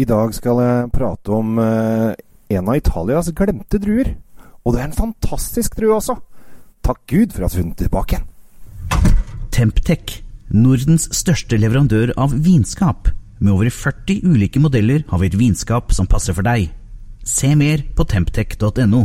I dag skal jeg prate om eh, en av Italias glemte druer. Og det er en fantastisk drue også. Takk Gud for at hun er tilbake igjen. Temptec, Nordens største leverandør av vinskap. Med over 40 ulike modeller har vi et vinskap som passer for deg. Se mer på temptec.no.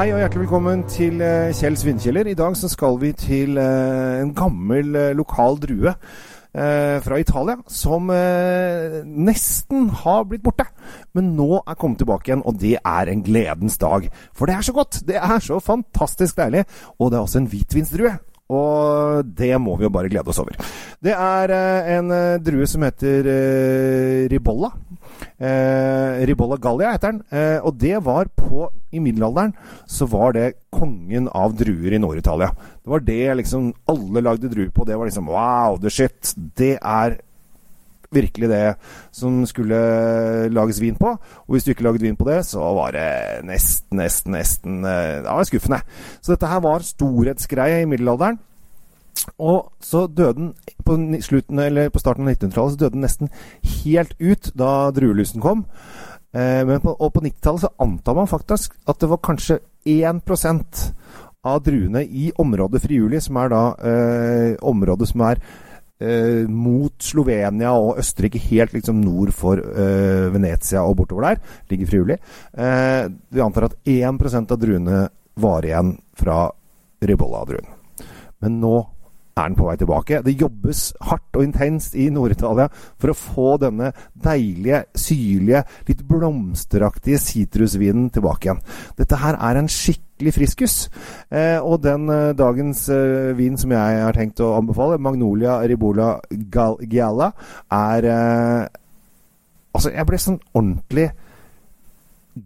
Hei og hjertelig velkommen til Kjell Kjells vindkjeller. I dag så skal vi til eh, en gammel eh, lokal drue eh, fra Italia som eh, nesten har blitt borte, men nå er kommet tilbake igjen, og det er en gledens dag. For det er så godt! Det er så fantastisk deilig, og det er også en hvitvinsdrue. Og det må vi jo bare glede oss over. Det er eh, en eh, drue som heter eh, Ribolla. Eh, Ribolla Gallia heter den. Eh, og det var på I middelalderen så var det kongen av druer i Nord-Italia. Det var det liksom alle lagde druer på. Det var liksom wow, the shit. Det er virkelig det som skulle lages vin på. Og hvis du ikke lagde vin på det, så var det nesten, nesten, nesten eh, Det var skuffende. Så dette her var storhetsgreie i middelalderen. Og så døde den på, slutten, på starten av 1900-tallet så døde den nesten helt ut da druelysen kom. Eh, på, og på 90-tallet så antar man faktisk at det var kanskje 1% av druene i området Friuli, som er da eh, området som er eh, mot Slovenia og Østerrike, helt liksom nord for eh, Venezia og bortover der, ligger Friuli. Eh, vi antar at 1% av druene var igjen fra Ribolla-druen. Men nå er den på vei tilbake. Det jobbes hardt og intenst i Nord-Italia for å få denne deilige, syrlige, litt blomsteraktige sitrusvinen tilbake igjen. Dette her er en skikkelig friskus. Eh, og den eh, dagens eh, vin som jeg har tenkt å anbefale, Magnolia Ribola Gialla, er eh, Altså, jeg ble sånn ordentlig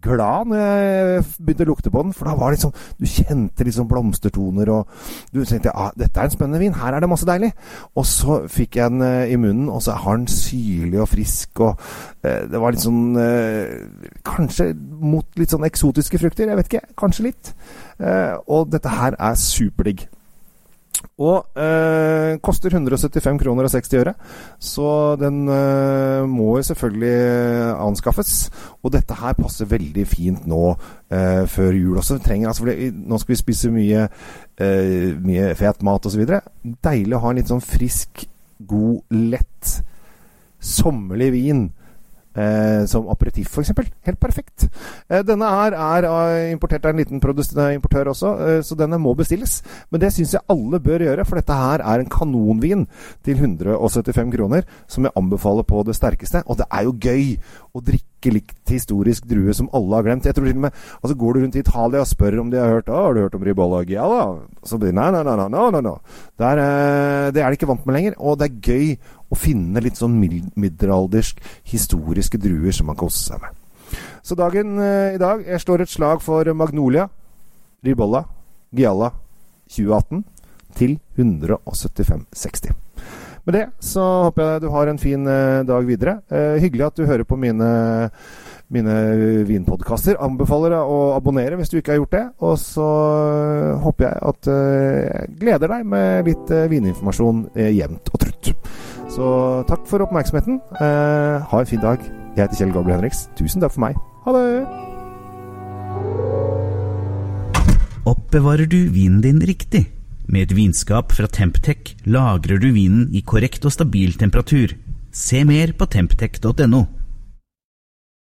glad når jeg begynte å lukte på den, for da var det liksom Du kjente liksom blomstertoner, og du tenkte ah, dette er en spennende vin, her er det masse deilig. Og så fikk jeg den eh, i munnen, og så har den syrlig og frisk, og eh, det var litt sånn eh, Kanskje mot litt sånn eksotiske frukter, jeg vet ikke. Kanskje litt. Eh, og dette her er superdigg. Og eh, koster 175 kroner og 60 øre. Så den eh, må selvfølgelig anskaffes. Og dette her passer veldig fint nå eh, før jul også. Trenger, altså, nå skal vi spise mye, eh, mye fet mat osv. Deilig å ha en litt sånn frisk, god, lett, sommerlig vin. Eh, som aperitiff, f.eks. Helt perfekt. Eh, denne her er eh, importert av en liten eh, importør også, eh, så denne må bestilles. Men det syns jeg alle bør gjøre, for dette her er en kanonvin til 175 kroner, som jeg anbefaler på det sterkeste. Og det er jo gøy å drikke litt historisk drue som alle har glemt. Jeg tror til og med, altså Går du rundt i Italia og spør om de har hørt har du hørt om Ribolla Gialla? Så blir det nei, nei, nei, nei, nei, nei. Det er, eh, det er de ikke vant med lenger. Og det er gøy å finne litt sånn middelaldersk historiske druer som man koser seg med. Så dagen eh, i dag Jeg slår et slag for Magnolia, Ribolla, Gialla 2018 til 175,60. Med det så håper jeg du har en fin eh, dag videre. Eh, hyggelig at du hører på mine, mine vinpodkaster. Anbefaler deg å abonnere hvis du ikke har gjort det. Og så eh, håper jeg at jeg gleder deg med litt vininformasjon jevnt og trutt. Så takk for oppmerksomheten. Ha en fin dag. Jeg heter Kjell Gabriel Henriks. Tusen takk for meg. Ha det! Oppbevarer du vinen din riktig? Med et vinskap fra Temptec lagrer du vinen i korrekt og stabil temperatur. Se mer på temptec.no.